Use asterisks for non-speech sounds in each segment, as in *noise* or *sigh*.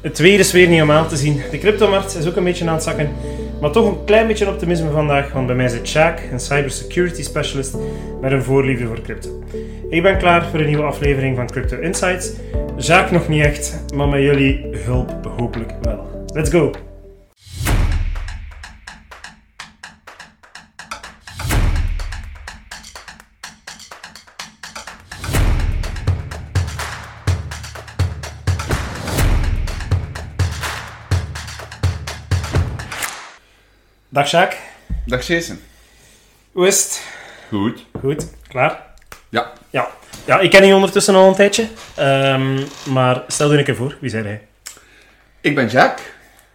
Het weer is weer niet om aan te zien. De cryptomarkt is ook een beetje aan het zakken. Maar toch een klein beetje optimisme vandaag, want bij mij zit Sjaak, een cybersecurity specialist, met een voorliefde voor crypto. Ik ben klaar voor een nieuwe aflevering van Crypto Insights. Sjaak nog niet echt, maar met jullie hulp hopelijk wel. Let's go! Dag Sjaak, Dag Jason. hoe is het? Goed. Goed, klaar? Ja. Ja. Ja, ik ken je ondertussen al een tijdje. Ehm, maar stel je een keer voor, wie zijn hij? Ik ben Jacques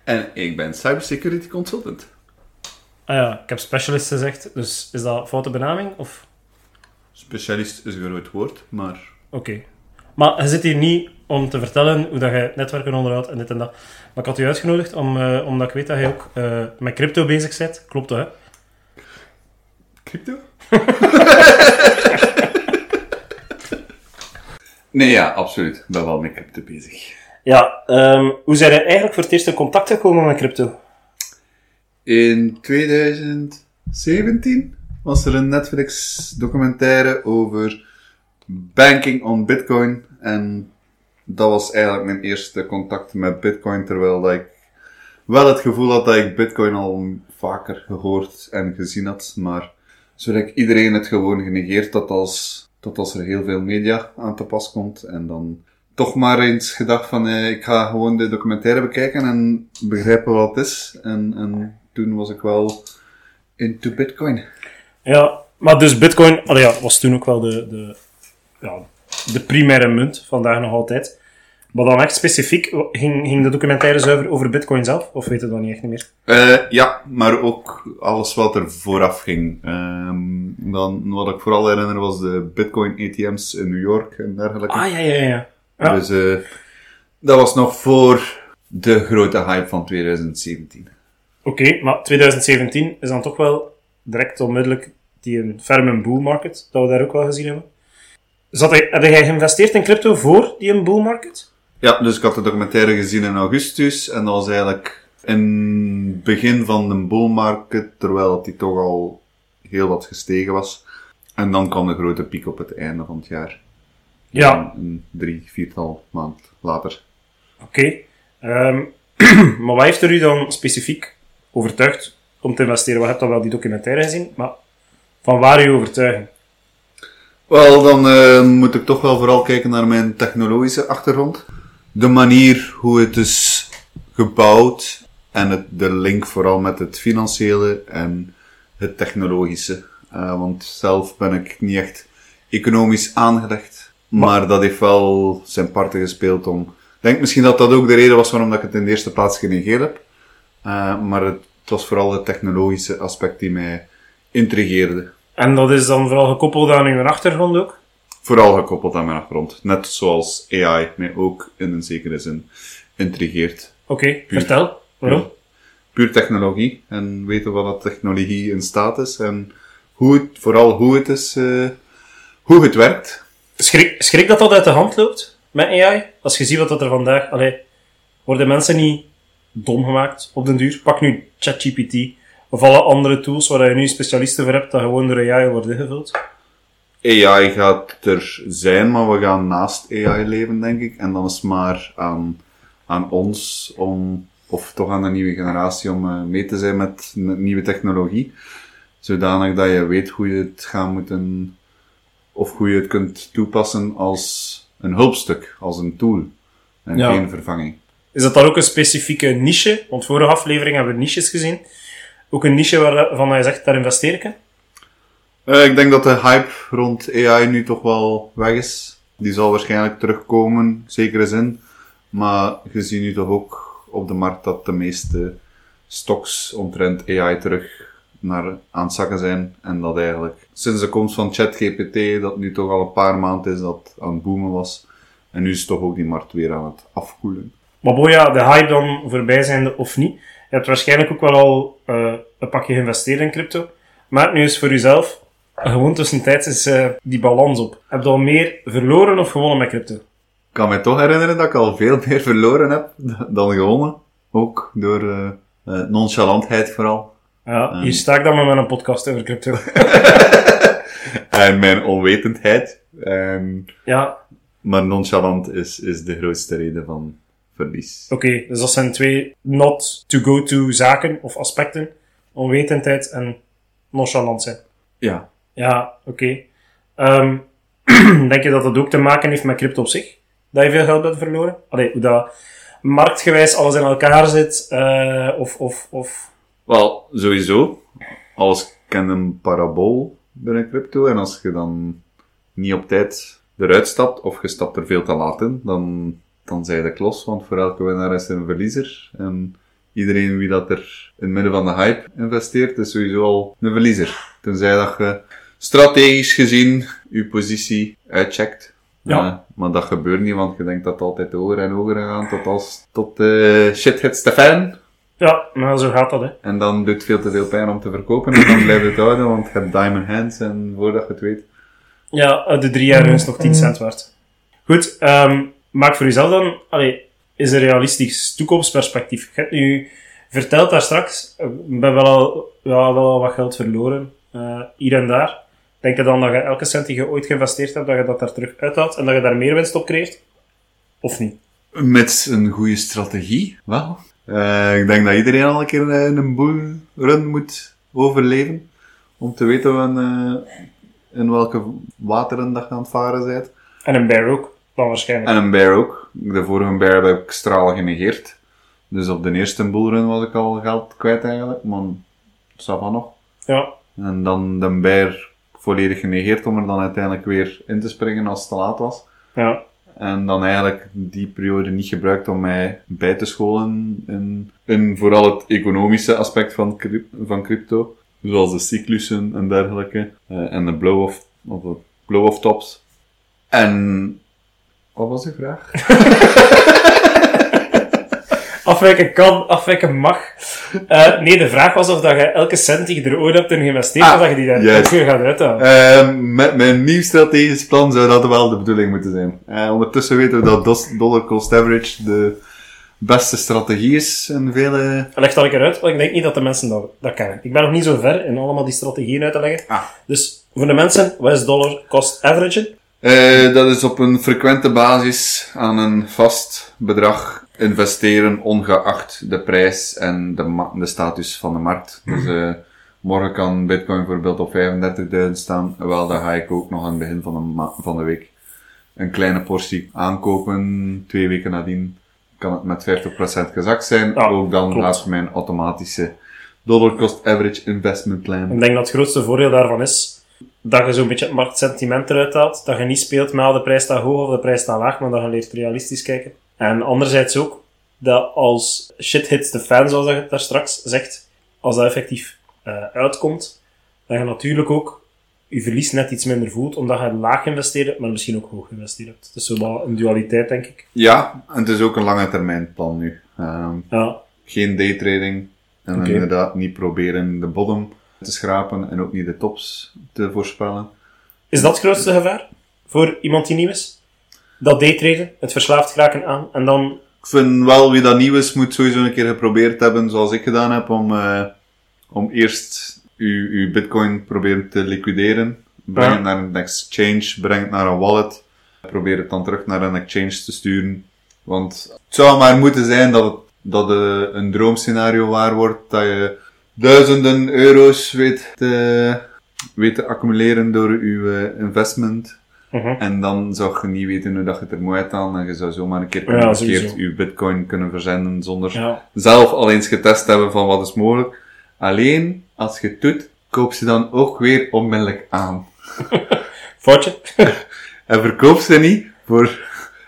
en ik ben cybersecurity consultant. Ah ja, ik heb specialist gezegd, dus is dat foute benaming? Of... Specialist is een groot woord, maar Oké. Maar je zit hier niet om te vertellen hoe dat je netwerken onderhoudt en dit en dat. Maar ik had u uitgenodigd om, eh, omdat ik weet dat je ook eh, met crypto bezig bent. Klopt dat, hè? crypto? *laughs* nee, ja, absoluut. Ik ben wel met crypto bezig. Ja, ehm, hoe zijn je eigenlijk voor het eerst in contact gekomen met crypto? In 2017 was er een Netflix documentaire over banking on bitcoin en dat was eigenlijk mijn eerste contact met bitcoin, terwijl dat ik wel het gevoel had dat ik bitcoin al vaker gehoord en gezien had, maar zodat ik iedereen het gewoon genegeerd had als, tot als er heel veel media aan te pas komt en dan toch maar eens gedacht van eh, ik ga gewoon de documentaire bekijken en begrijpen wat het is en, en toen was ik wel into bitcoin. Ja, maar dus bitcoin ja, was toen ook wel de, de, ja, de primaire munt, vandaag nog altijd. Maar dan echt specifiek, ging, ging de documentaire zuiver over bitcoin zelf? Of weet je dat niet echt niet meer? Eh, ja, maar ook alles wat er vooraf ging. Ehm, dan, wat ik vooral herinner was de Bitcoin ATM's in New York en dergelijke. Ah, ja, ja, ja. ja. Dus eh, dat was nog voor de grote hype van 2017. Oké, maar 2017 is dan toch wel direct onmiddellijk die een ferme bull market, dat we daar ook wel gezien hebben. Zat hij, heb jij geïnvesteerd in crypto voor die een bull market? Ja, dus ik had de documentaire gezien in augustus en dat was eigenlijk in het begin van de bull market, terwijl die toch al heel wat gestegen was. En dan kwam de grote piek op het einde van het jaar. Ja, Een drie, viertal maand later. oké. Ehm, *clears throat* maar wat heeft er u dan specifiek overtuigd om te investeren? We hebben dan wel die documentaire gezien, maar van waar uw overtuiging? Wel, dan eh, moet ik toch wel vooral kijken naar mijn technologische achtergrond. De manier hoe het is gebouwd en het, de link vooral met het financiële en het technologische. Eh, want zelf ben ik niet echt economisch aangelegd. Maar dat heeft wel zijn parten gespeeld om... Ik denk misschien dat dat ook de reden was waarom dat ik het in de eerste plaats genegeerd heb. Eh, maar het, het was vooral het technologische aspect die mij intrigeerde. En dat is dan vooral gekoppeld aan uw achtergrond ook? Vooral gekoppeld aan mijn achtergrond. Net zoals AI mij ook in een zekere zin intrigeert. Oké, vertel. Waarom? Puur technologie en weten wat dat technologie in staat is en hoe het, vooral hoe het is, eh, hoe het werkt. Schrik, schrik dat dat uit de hand loopt met AI? Als je ziet wat dat er vandaag... Allee, worden mensen niet dom gemaakt op den duur? Pak nu ChatGPT of alle andere tools waar je nu specialisten voor hebt, dat gewoon door AI wordt ingevuld. AI gaat er zijn, maar we gaan naast AI leven, denk ik. En dan is het maar aan, aan ons om, of toch aan de nieuwe generatie om eh, mee te zijn met, met nieuwe technologie. Zodanig dat je weet hoe je het gaat moeten, of hoe je het kunt toepassen als een hulpstuk, als een tool. En Ja. geen vervanging. Is dat dan ook een specifieke niche? Want vorige aflevering hebben we niches gezien. Ook een niche waarvan je zegt, daar investeer ik in? Eh, ik denk dat de hype rond AI nu toch wel weg is. Die zal waarschijnlijk terugkomen, zekere zin. Maar je ziet nu toch ook op de markt dat de meeste stocks omtrent AI terug naar aan het zakken zijn. En dat eigenlijk sinds de komst van ChatGPT, dat nu toch al een paar maanden is dat aan het boomen was. En nu is toch ook die markt weer aan het afkoelen. Maar boja, de hype dan voorbij zijnde of niet. Je hebt waarschijnlijk ook wel al eh, een pakje geïnvesteerd in crypto. Maak nu eens voor jezelf gewoon tussentijds eens eh, die balans op. Heb je al meer verloren of gewonnen met crypto? kan me toch herinneren dat ik al veel *laughs* meer verloren heb dan gewonnen. Ook door eh, eh, nonchalantheid vooral. Ja, hier sta ik dan met een podcast over crypto. *laughs* En mijn onwetendheid. Ehm, ja, maar nonchalant is, is de grootste reden van verlies. oké. dus dat zijn twee not to go to zaken of aspecten. Onwetendheid en nonchalant zijn. Ja. Ja, oké. Ehm, *clears throat* denk je dat dat ook te maken heeft met crypto op zich? Dat je veel geld bent verloren? Allee, hoe dat marktgewijs alles in elkaar zit, eh, of, of, of... Wel, sowieso. Alles kent een parabool binnen crypto. En als je dan niet op tijd eruit stapt, of je stapt er veel te laat in, dan, dan zij de klos. Want voor elke winnaar is er een verliezer. En iedereen wie dat er in het midden van de hype investeert, is sowieso al een verliezer. Tenzij dat je strategisch gezien je positie uitcheckt. Ja. Eh, maar dat gebeurt niet, want je denkt dat het altijd hoger en hoger gaat tot als, tot eh shit hits the fan. Ja, maar zo gaat dat, hè. En dan doet het veel te veel pijn om te verkopen en dan blijft het houden, want je hebt diamond hands en voordat je het weet. Ja, eh, de drie jaar is nog 10 cent waard. Goed, ehm, maak voor jezelf dan, allee, is een realistisch toekomstperspectief. Je hebt nu verteld daar straks, ik ben wel al, ja, wel al wat geld verloren, hier en daar. Denk je dan dat je elke cent die je ooit geïnvesteerd hebt, dat je dat daar terug uithaalt en dat je daar meer winst op creëert? Of niet? Met een goede strategie, wel. Eh, ik denk dat iedereen al een keer eh, een boelrun moet overleven. Om te weten van, eh, in welke wateren dat je aan het varen bent. En een bear ook, dan waarschijnlijk. En een bear ook. De vorige bear heb ik straal genegeerd. Dus op de eerste bullrun was ik al geld kwijt eigenlijk. Maar dat van nog. Ja, En dan de bear volledig genegeerd om er dan uiteindelijk weer in te springen als het te laat was. ja. En dan eigenlijk die periode niet gebruikt om mij bij te scholen in, in vooral het economische aspect van, van crypto. Zoals de cyclussen en dergelijke. eh, en de blow-off, of de blow-off tops. En, wat was uw vraag? *laughs* Afwijken kan, afwijken mag. Eh, nee, de vraag was of dat je elke cent die je er ooit hebt in geïnvesteerd, Ah, of dat je die daar weer gaat uithalen. Ehm, met mijn nieuw strategisch plan zou dat wel de bedoeling moeten zijn. Eh, ondertussen weten we dat dollar cost average de beste strategie is in vele... Leg dat een keer uit, want ik denk niet dat de mensen dat, dat kennen. Ik ben nog niet zo ver in allemaal die strategieën uit te leggen. Ah. Dus voor de mensen, wat is dollar cost average? Eh, dat is op een frequente basis aan een vast bedrag investeren, ongeacht de prijs en de, ma- de status van de markt. Dus eh, morgen kan Bitcoin bijvoorbeeld op 35.000 staan. Wel, dan ga ik ook nog aan het begin van de, ma- van de week een kleine portie aankopen. Twee weken nadien kan het met 50% gezakt zijn. Ja, ook dan klopt. gaat mijn automatische dollar cost average investment plan. Ik denk dat het grootste voordeel daarvan is dat je zo'n beetje het marktsentiment eruit haalt. Dat je niet speelt met ah, de prijs staat hoog of de prijs staat laag, maar dat je leert realistisch kijken. En anderzijds ook dat als shit hits the fan, zoals je daar straks zegt, als dat effectief eh, uitkomt, dat je natuurlijk ook je verlies net iets minder voelt, omdat je laag geïnvesteerd hebt, maar misschien ook hoog geïnvesteerd hebt. Het is zo wel een dualiteit, denk ik. Ja, en het is ook een lange termijn plan nu. Ehm, Ja, geen daytrading. En inderdaad niet proberen de bottom te schrapen en ook niet de tops te voorspellen. Is dat het grootste gevaar voor iemand die nieuw is? Dat daytraden, het verslaafd geraken aan, en dan... Ik vind wel wie dat nieuw is, moet sowieso een keer geprobeerd hebben, zoals ik gedaan heb, om, eh, om eerst uw, uw bitcoin proberen te liquideren. Breng Ja. het naar een exchange, breng het naar een wallet. Probeer het dan terug naar een exchange te sturen. Want het zou maar moeten zijn dat, het, dat eh, een droomscenario waar wordt, dat je duizenden euro's weet te, weet te accumuleren door uw eh, Mhm. En dan zou je niet weten hoe dat je het er moet uithalen. En je zou zomaar een keer Ja, sowieso. je bitcoin kunnen verzenden zonder Ja. zelf al eens getest hebben van wat is mogelijk. Alleen, als je het doet, koop ze dan ook weer onmiddellijk aan. *laughs* Foutje? *laughs* En verkoop ze niet voor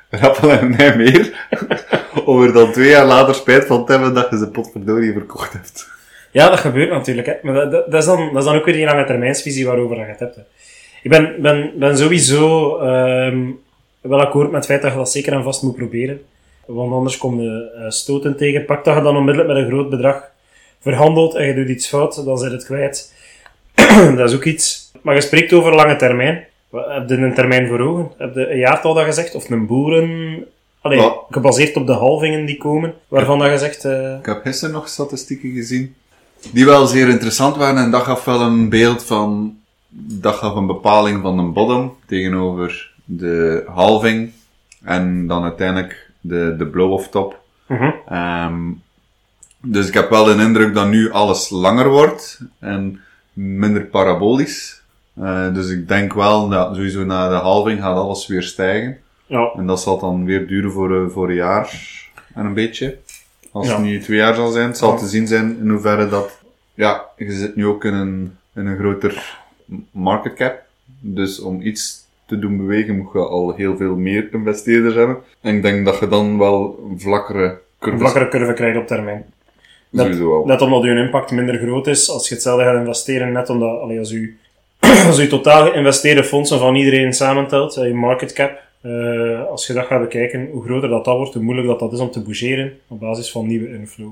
rappel en nij meer. *laughs* om er dan twee jaar later spijt van te hebben dat je ze potverdorie verkocht hebt. Ja, dat gebeurt natuurlijk. Hè. Maar dat, dat, dat is dan, dat is dan ook weer die lange termijnsvisie waarover je het hebt. Hè. Ik ben, ben, ben sowieso ehm, wel akkoord met het feit dat je dat zeker en vast moet proberen. Want anders kom je eh, stoten tegen. Pak dat je dan onmiddellijk met een groot bedrag verhandelt en je doet iets fout, dan zit het kwijt. *clears throat* dat is ook iets. Maar je spreekt over lange termijn. Heb je een termijn voor ogen? Heb je een jaartal dat gezegd? Of een boeren... Allee, Ja. gebaseerd op de halvingen die komen, waarvan dat gezegd... eh Ik heb gisteren nog statistieken gezien. Die wel zeer interessant waren en dat gaf wel een beeld van... Dat gaf een bepaling van een bottom tegenover de halving. En dan uiteindelijk de, de blow-off top. mhm. Ehm, dus ik heb wel de indruk dat nu alles langer wordt en minder parabolisch. Eh, dus ik denk wel dat sowieso na de halving gaat alles weer stijgen. Ja, En dat zal dan weer duren voor, eh, voor een jaar en een beetje. Als Ja. het niet twee jaar zal zijn, het zal Ja. te zien zijn in hoeverre dat... Ja, je zit nu ook in een, in een groter market cap. Dus om iets te doen bewegen moet je al heel veel meer investeerders hebben. En ik denk dat je dan wel vlakkere een curves vlakkere curve krijgt op termijn. Net, sowieso wel. net omdat je impact minder groot is, als je hetzelfde gaat investeren, net omdat, allee, als je, *clears throat* als je totaal geïnvesteerde fondsen van iedereen samentelt, eh, je market cap, eh, als je dat gaat bekijken, hoe groter dat, dat wordt, hoe moeilijk dat, dat is om te bougeren op basis van nieuwe inflow.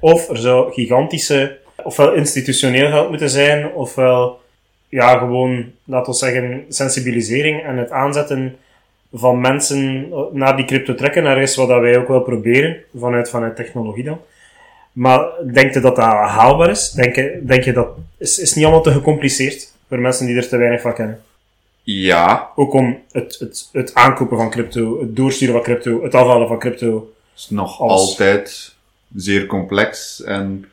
Of er zou gigantische, ofwel institutioneel geld moeten zijn, ofwel ja, gewoon, laten we zeggen, sensibilisering en het aanzetten van mensen naar die crypto trekken. Naar is wat wij ook wel proberen, vanuit, vanuit technologie dan. Maar denk je dat dat haalbaar is? Denk je, denk je dat is, is niet allemaal te gecompliceerd voor mensen die er te weinig van kennen? Ja, Ook om het, het, het aankopen van crypto, het doorsturen van crypto, het afhalen van crypto. is nog altijd zeer complex. En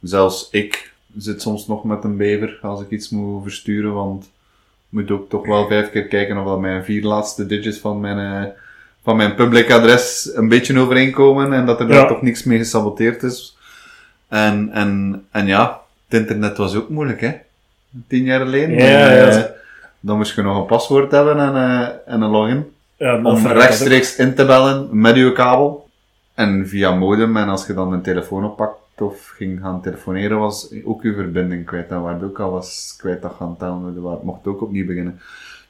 zelfs ik zit soms nog met een bever als ik iets moet versturen, want moet ook toch wel vijf keer kijken of dat mijn vier laatste digits van mijn, eh, van mijn public adres een beetje overeenkomen en dat er Ja. daar toch niks mee gesaboteerd is. En, en, en ja, het internet was ook moeilijk, hè? Tien jaar geleden. Ja, ja, Eh, ja. Dan moest je nog een paswoord hebben en, eh, en een login om rechtstreeks in te bellen met je kabel. En via modem, en als je dan een telefoon oppakt of ging gaan telefoneren, was ook je verbinding kwijt. Dan werd ook alles kwijt dat gaan tellen. Je mocht ook opnieuw beginnen.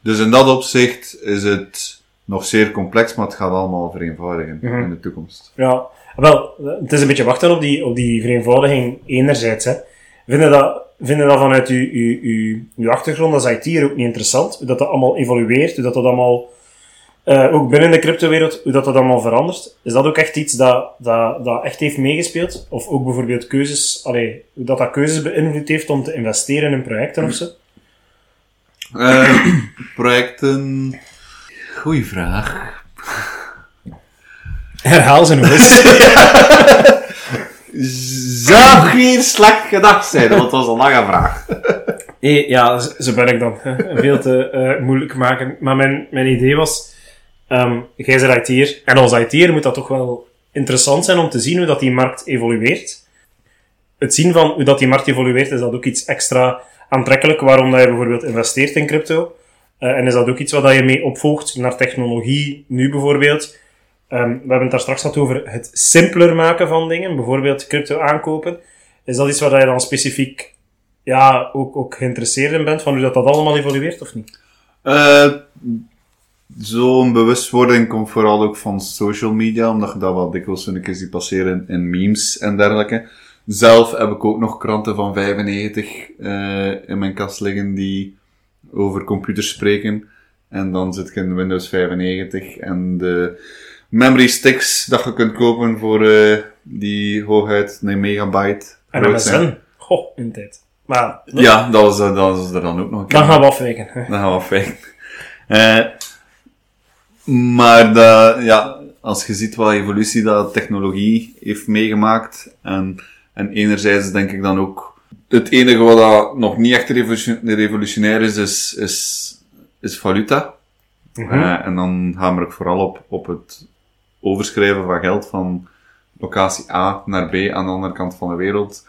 Dus in dat opzicht is het nog zeer complex, maar het gaat allemaal vereenvoudigen Mhm. in de toekomst. Ja, wel, het is een beetje wachten op die, op die vereenvoudiging enerzijds. Hè. Vinden dat, vinden dat vanuit uw, uw, uw, uw achtergrond als IT'er ook niet interessant? Hoe dat, dat allemaal evolueert, hoe dat, dat allemaal, eh, ook binnen de cryptowereld, hoe dat, dat allemaal verandert? Is dat ook echt iets dat, dat, dat echt heeft meegespeeld? Of ook bijvoorbeeld keuzes, allee, hoe dat, dat keuzes beïnvloed heeft om te investeren in projecten of zo? Eh, *clears throat* projecten... Goeie vraag. Herhaal ze nog eens. *laughs* Zou geen slecht gedacht zijn, want het was een lange vraag. Eh, ja, zo ben ik dan. Veel te eh, moeilijk maken. Maar mijn, mijn idee was, ehm jij bent IT'er. En als IT'er moet dat toch wel interessant zijn om te zien hoe dat die markt evolueert. Het zien van hoe dat die markt evolueert, is dat ook iets extra aantrekkelijk waarom dat je bijvoorbeeld investeert in crypto. Eh, en is dat ook iets wat je mee opvolgt naar technologie, nu bijvoorbeeld. Ehm, we hebben het daar straks gehad over het simpeler maken van dingen, bijvoorbeeld crypto aankopen. Is dat iets waar je dan specifiek ja, ook, ook geïnteresseerd in bent, van hoe dat, dat allemaal evolueert of niet? Eh, Zo'n bewustwording komt vooral ook van social media, omdat je dat wel dikwijls een keer ziet passeren in memes en dergelijke. Zelf heb ik ook nog kranten van 95 eh, in mijn kast liggen die over computers spreken. En dan zit je in Windows 95 en de memory sticks dat je kunt kopen voor eh, die hooguit een megabyte En. MSN. Goh, in tijd. Maar, Ja, dat was, eh, dat was er dan ook nog een keer. dan gaan we afwijken. Dan gaan we fijn. Eh, maar de, ja, als je ziet wat evolutie dat technologie heeft meegemaakt, en, en enerzijds denk ik dan ook, het enige wat dat nog niet echt revolution- revolutionair is, is, is, is valuta. Mhm. Eh, en dan hamer ik vooral op, op het overschrijven van geld van locatie A naar B aan de andere kant van de wereld,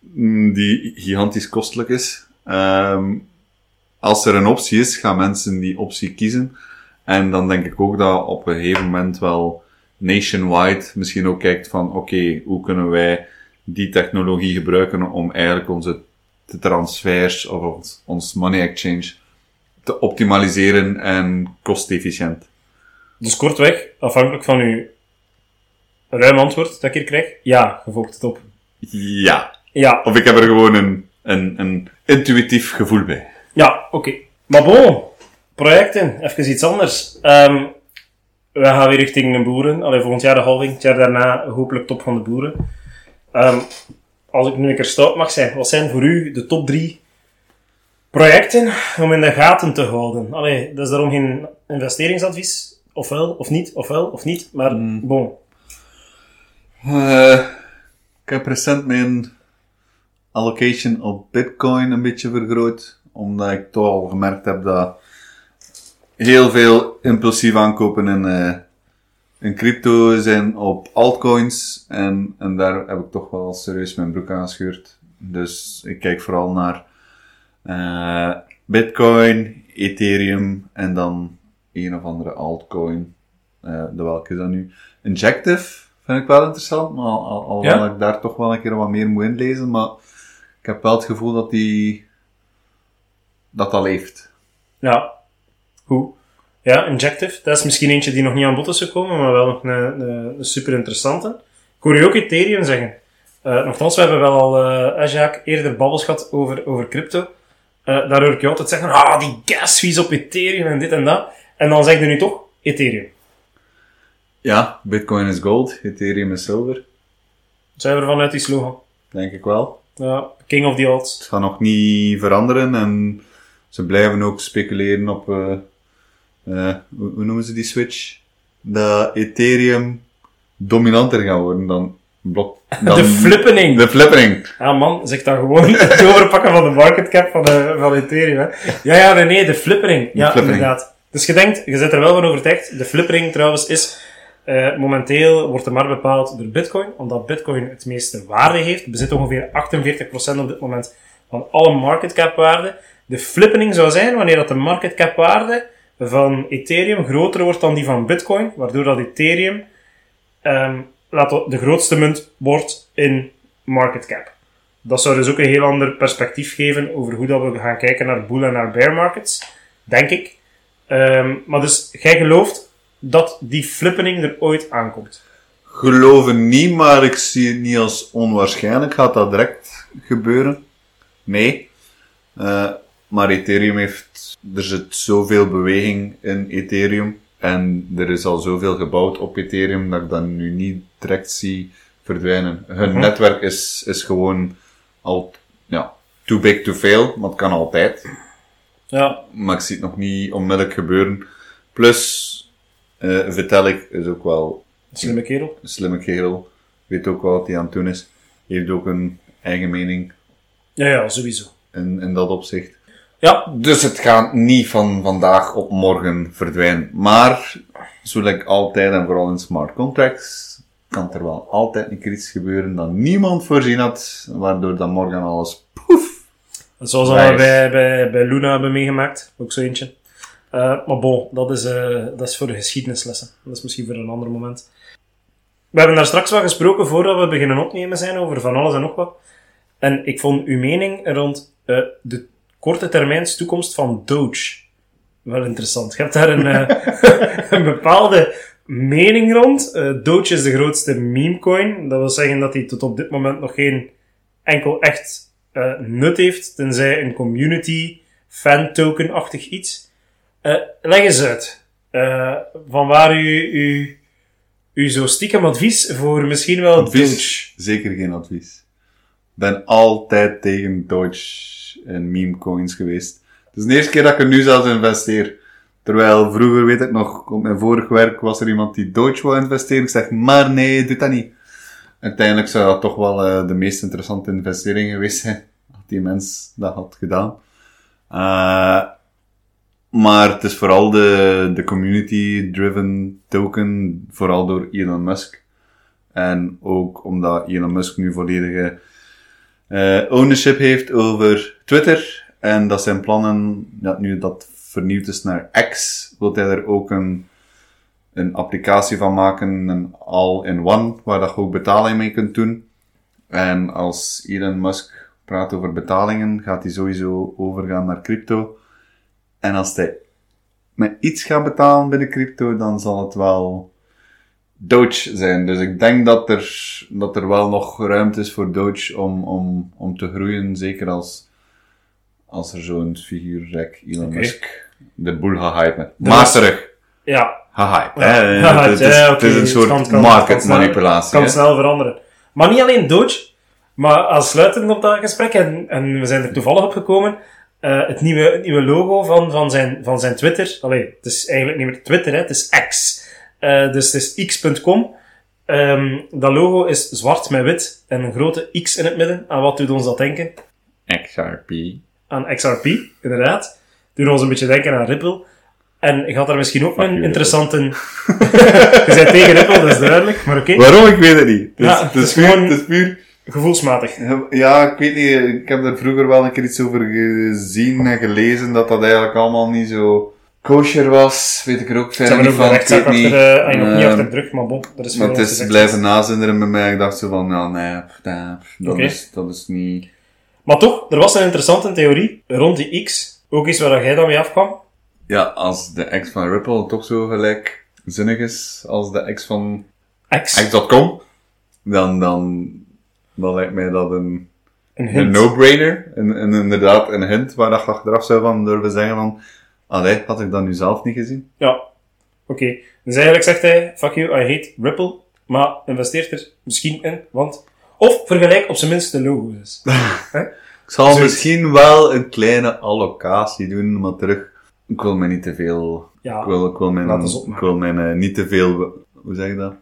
mm, die gigantisch kostelijk is. Ehm, als er een optie is, gaan mensen die optie kiezen. En dan denk ik ook dat op een gegeven moment wel nationwide misschien ook kijkt van, oké, hoe kunnen wij die technologie gebruiken om eigenlijk onze transfers of ons, ons money exchange te optimaliseren en kostefficiënt. Dus kortweg, afhankelijk van uw ruim antwoord dat ik hier krijg, ja, je volgt het op. Ja. Ja, Of ik heb er gewoon een, een, een intuïtief gevoel bij. ja, oké. Maar bon, Projecten, even iets anders. Ehm, we gaan weer richting de boeren. Allee, volgend jaar de halving, het jaar daarna hopelijk top van de boeren. Ehm, als ik nu een keer stout mag zijn, wat zijn voor u de top drie projecten om in de gaten te houden? Allee, dat is daarom geen investeringsadvies. Ofwel, of niet, ofwel, of niet. Maar, bon. Eh, ik heb recent mijn allocation op Bitcoin een beetje vergroot. Omdat ik toch al gemerkt heb dat heel veel impulsief aankopen in, eh, in crypto zijn op altcoins. En, en daar heb ik toch wel serieus mijn broek aan gescheurd. Dus ik kijk vooral naar eh, Bitcoin, Ethereum en dan een of andere altcoin. Eh, de welke is dat nu? Injective vind ik wel interessant, maar al, al, al Ja? ik daar toch wel een keer wat meer moet inlezen. Maar ik heb wel het gevoel dat die dat dat leeft. Ja. Hoe? Ja, Injective. Dat is misschien eentje die nog niet aan bod is gekomen, maar wel nog een, een, een super interessante. Ik hoor je ook Ethereum zeggen. Eh nochtans, we hebben wel al, Jacques, eerder babbels gehad over, over crypto. Eh, daar hoor ik je altijd zeggen, ah, die gas fees op Ethereum en dit en dat. En dan zeg je nu toch Ethereum. Ja, Bitcoin is gold, Ethereum is silver. Zijn we ervan uit die slogan? Denk ik wel. Ja, king of the odds. Het gaat nog niet veranderen en ze blijven ook speculeren op, eh, hoe, hoe noemen ze die switch? Dat Ethereum dominanter gaat worden dan blok. *laughs* Dan de flippening. De flippering. Ja man, zeg dan gewoon *laughs* het overpakken van de market cap van, de, van Ethereum. Hè. Ja, ja, nee, nee, de flippering. Ja, flippering. inderdaad. Dus je denkt, je zit er wel van overtuigd. De flippering trouwens is, eh, momenteel wordt de markt bepaald door Bitcoin, omdat Bitcoin het meeste waarde heeft. Het bezit ongeveer 48% op dit moment van alle market cap waarde. De flippering zou zijn wanneer dat de market cap waarde van Ethereum groter wordt dan die van Bitcoin, waardoor dat Ethereum ehm, de grootste munt wordt in market cap. Dat zou dus ook een heel ander perspectief geven over hoe dat we gaan kijken naar bull en naar bear markets, denk ik. Ehm, maar dus, jij gelooft dat die flippening er ooit aankomt. Geloven niet, maar ik zie het niet als onwaarschijnlijk. Gaat dat direct gebeuren? Nee. Eh, maar Ethereum heeft, er zit zoveel beweging in Ethereum. En er is al zoveel gebouwd op Ethereum dat ik dat nu niet direct zie verdwijnen. Hun Mhm. netwerk is, is gewoon al, ja, too big to fail, maar het kan altijd. Ja, Maar ik zie het nog niet onmiddellijk gebeuren. Plus, eh Vitalik is ook wel slimme kerel. een slimme kerel. Weet ook wel wat hij aan het doen is. Heeft ook een eigen mening Ja, ja, sowieso. in, in dat opzicht. Ja, Dus het gaat niet van vandaag op morgen verdwijnen. Maar, zoals altijd en vooral in smart contracts, kan er wel altijd een iets gebeuren dat niemand voorzien had, waardoor dan morgen alles poef. zoals we bij, bij, bij Luna hebben meegemaakt. Ook zo eentje. Eh, maar bon, dat is, eh, dat is voor de geschiedenislessen. Dat is misschien voor een ander moment. We hebben daar straks wel gesproken voordat we beginnen opnemen zijn over van alles en nog wat. En ik vond uw mening rond eh, de korte termijns toekomst van Doge wel interessant. Je hebt daar een, eh, *laughs* een bepaalde mening rond. Eh, Doge is de grootste memecoin. Dat wil zeggen dat hij tot op dit moment nog geen enkel echt eh, nut heeft, tenzij een community fan token-achtig iets. Leg eens uit. Van waar u, u, u zo stiekem advies voor misschien wel Advies? Zeker geen advies. Ben altijd tegen Doge en meme coins geweest. Het is de eerste keer dat ik er nu zelfs investeer. Terwijl vroeger, weet ik nog, op mijn vorig werk was er iemand die Doge wou investeren. Ik zeg, maar nee, doe dat niet. Uiteindelijk zou dat toch wel eh, de meest interessante investering geweest zijn. *laughs* Als die mens dat had gedaan. Eh, maar het is vooral de, de community-driven token, vooral door Elon Musk. En ook omdat Elon Musk nu volledige eh, ownership heeft over Twitter. En dat zijn plannen, dat nu dat vernieuwd is naar X, wil hij er ook een, een applicatie van maken, een all-in-one, waar dat je ook betaling mee kunt doen. En als Elon Musk praat over betalingen, gaat hij sowieso overgaan naar crypto. En als hij met iets gaat betalen binnen crypto, dan zal het wel Doge zijn. Dus ik denk dat er, dat er wel nog ruimte is voor Doge om, om, om te groeien. Zeker als, als er zo'n figuurrek Elon Oké. Musk de boel Maar was- terug, Ja, gehyped. Ja, hè. ja, het, is, oké, het is een soort kan- kan- market kan manipulatie. kan hè. snel veranderen. Maar niet alleen Doge, maar als sluitend op dat gesprek, en, en we zijn er toevallig op gekomen, eh, het, nieuwe, het nieuwe logo van, van, zijn, van zijn Twitter. Allee, het is eigenlijk niet meer Twitter, hè, het is X. Eh, dus het is x.com. Ehm, dat logo is zwart met wit en een grote X in het midden. Aan wat doet ons dat denken? XRP. Aan XRP, inderdaad. Doet ons een beetje denken aan Ripple. En je had daar misschien ook een interessante... *laughs* je bent tegen Ripple, dat is duidelijk, maar oké. Waarom? Ik weet het niet. Het is, Ja, het het is is puur- gewoon- het is puur Gevoelsmatig. Ja, ik weet niet. Ik heb er vroeger wel een keer iets over gezien en gelezen dat dat eigenlijk allemaal niet zo kosher was. Weet ik er ook verder niet van. Ik weet achter, niet. eh, nog niet Ehm, achter druk, maar bon, dat is Maar het is blijven nazinderen bij mij. Ik dacht zo van, nou nee, dat, is, dat is niet... Maar toch, er was een interessante theorie rond die X. Ook iets waar jij dan mee afkwam. Ja, als de X van Ripple toch zo gelijkzinnig is als de X van X. X.com, dan, dan, dan lijkt mij dat een, Een no-brainer. En, en inderdaad een hint waar dat achteraf zou van durven zeggen van, allee, had ik dat nu zelf niet gezien? Ja. Oké. Dus eigenlijk zegt hij, fuck you, I hate Ripple. Maar investeert er misschien in, want... Of vergelijk op zijn minst de logo's. *laughs* Ik zal Zoiets. misschien wel een kleine allocatie doen, maar terug, ik wil mij niet te veel, Ja. ik wil, ik wil mijn, ik wil mijn, eh, niet te veel, hoe zeg je dat?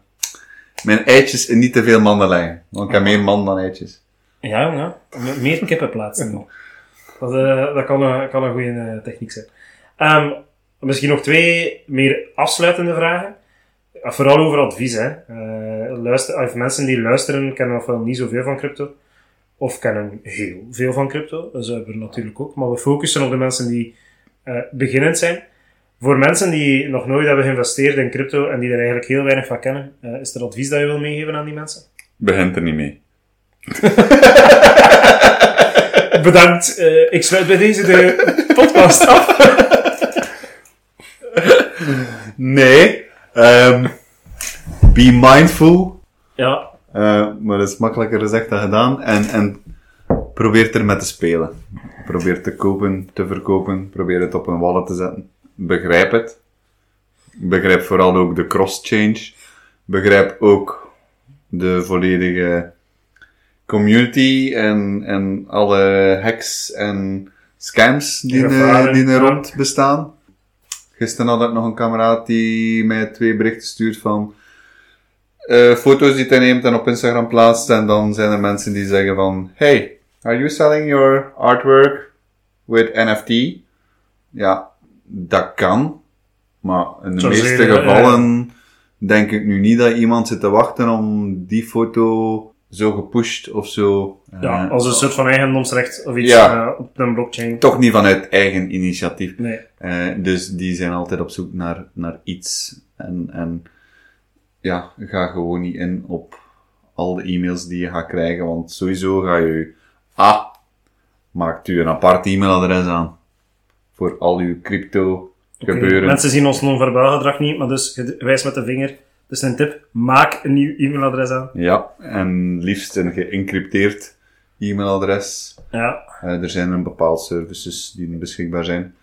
Mijn eitjes in niet te veel manden leggen. Want ik heb meer man dan eitjes. Ja, jongen. Me- Meer kippen plaatsen. *laughs* Dat, eh, dat kan, een, kan een goede eh, techniek zijn. Ehm, misschien nog twee meer afsluitende vragen. Eh, Vooral over advies. Hè. Eh, luister, of mensen die luisteren kennen ofwel niet zoveel van crypto. Of kennen heel veel van crypto. Dat hebben we natuurlijk ook. Maar we focussen op de mensen die eh, beginnend zijn. Voor mensen die nog nooit hebben geïnvesteerd in crypto en die er eigenlijk heel weinig van kennen, eh, is er advies dat je wil meegeven aan die mensen? Begint er niet mee. *laughs* Bedankt. Ik sluit bij deze de podcast af. Nee. ehm, be mindful. Ja, eh, maar dat is makkelijker gezegd dan gedaan. En, en probeer ermee te spelen. Probeer te kopen, te verkopen. Probeer het op een wallet te zetten. Begrijp het. Begrijp vooral ook de cross-change. Begrijp ook de volledige community en, en alle hacks en scams die, er- Gevaren, die er rond bestaan. Gisteren had ik nog een kameraad die mij twee berichten stuurt van eh, foto's die hij neemt en op Instagram plaatst. En dan zijn er mensen die zeggen van, hey, are you selling your artwork with NFT? Ja, dat kan. Maar in de Zo meeste gevallen denk ik nu niet dat iemand zit te wachten om die foto zo gepusht of zo. ja eh, als een soort van eigendomsrecht of iets Ja. eh, op een blockchain. Toch niet vanuit eigen initiatief. Nee. Eh, dus die zijn altijd op zoek naar, naar iets. En, en ja, ga gewoon niet in op al de e-mails die je gaat krijgen, want sowieso ga je, ah, maakt u een apart e-mailadres aan. Voor al uw crypto gebeuren. Mensen zien ons non-verbaal gedrag niet, maar dus je wijst met de vinger. Dus een tip, maak een nieuw e-mailadres aan. Ja, en liefst een geëncrypteerd e-mailadres. Ja, Eh, er zijn een bepaald services die beschikbaar zijn.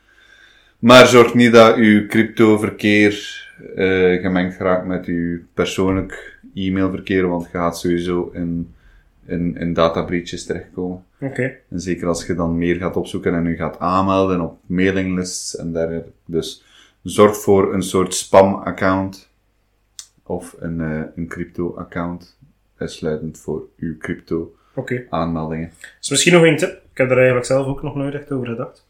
Maar zorg niet dat uw cryptoverkeer eh gemengd raakt met uw persoonlijk e-mailverkeer, want je gaat sowieso in, in, in databreaches terechtkomen. oké. En zeker als je dan meer gaat opzoeken en u gaat aanmelden op mailinglists en dergelijke. Dus zorg voor een soort spam-account of een, eh, een crypto-account, uitsluitend voor uw crypto-aanmeldingen. Dus misschien nog een tip. Ik heb er eigenlijk zelf ook nog nooit echt over gedacht.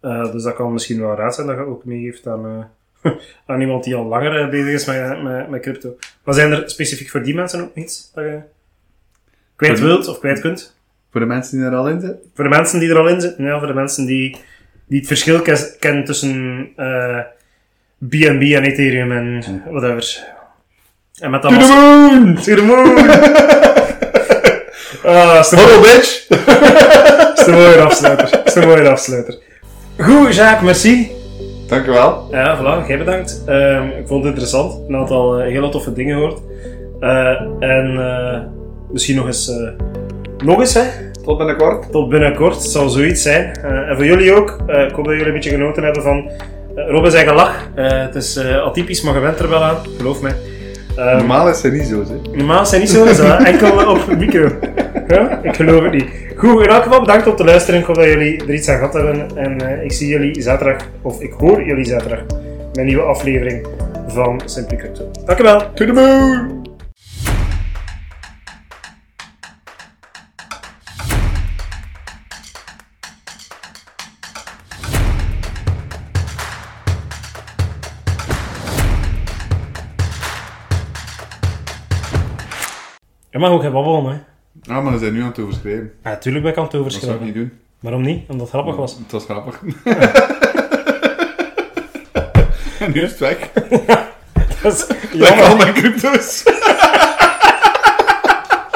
Eh, dus dat kan misschien wel raad zijn dat je ook meegeeft aan, eh, *laughs* aan iemand die al langer bezig is met, met, met crypto. Maar zijn er specifiek voor die mensen ook iets dat je kwijt wilt of kwijt kunt? Voor de mensen die er al in zitten? Voor de mensen die er al in zitten, ja, voor de mensen die, die het verschil kennen tussen BNB en Ethereum en whatever. En met dat To the moon! To the moon! *laughs* ah, is Hallo bitch! is de mooie afsluiter. Is de mooie afsluiter. Goed, Jacques, merci. Dankjewel. Ja, voilà, jij bedankt. Ehm, ik vond het interessant. Een aantal hele toffe dingen gehoord. Eh, en eh, misschien nog eens, eh, nog eens, hè? Tot binnenkort. Tot binnenkort, het zal zoiets zijn. Eh, en voor jullie ook. Eh, ik hoop dat jullie een beetje genoten hebben van uh, Robin zijn gelach. het is atypisch, maar je bent er wel aan, geloof mij. Um, normaal is het niet zo, zeg. Normaal is het niet zo, is dat enkel op micro. Ja? Ik geloof het niet. Goed, in elk geval bedankt om te luisteren. Ik hoop dat jullie er iets aan gehad hebben. En ik zie jullie zaterdag, of ik hoor jullie zaterdag, een nieuwe aflevering van Simply Crypto. Dankjewel. To the moon! Mag ook gaan babbelen, hè. Ah, maar ze zijn nu aan het overschrijven. Ja, natuurlijk ben ik aan het overschrijven. Dat zou ik niet doen. Waarom niet? Omdat het grappig was. Het was grappig. *laughs* en nu is het weg. *laughs* dat is jammer. al mijn crypto's.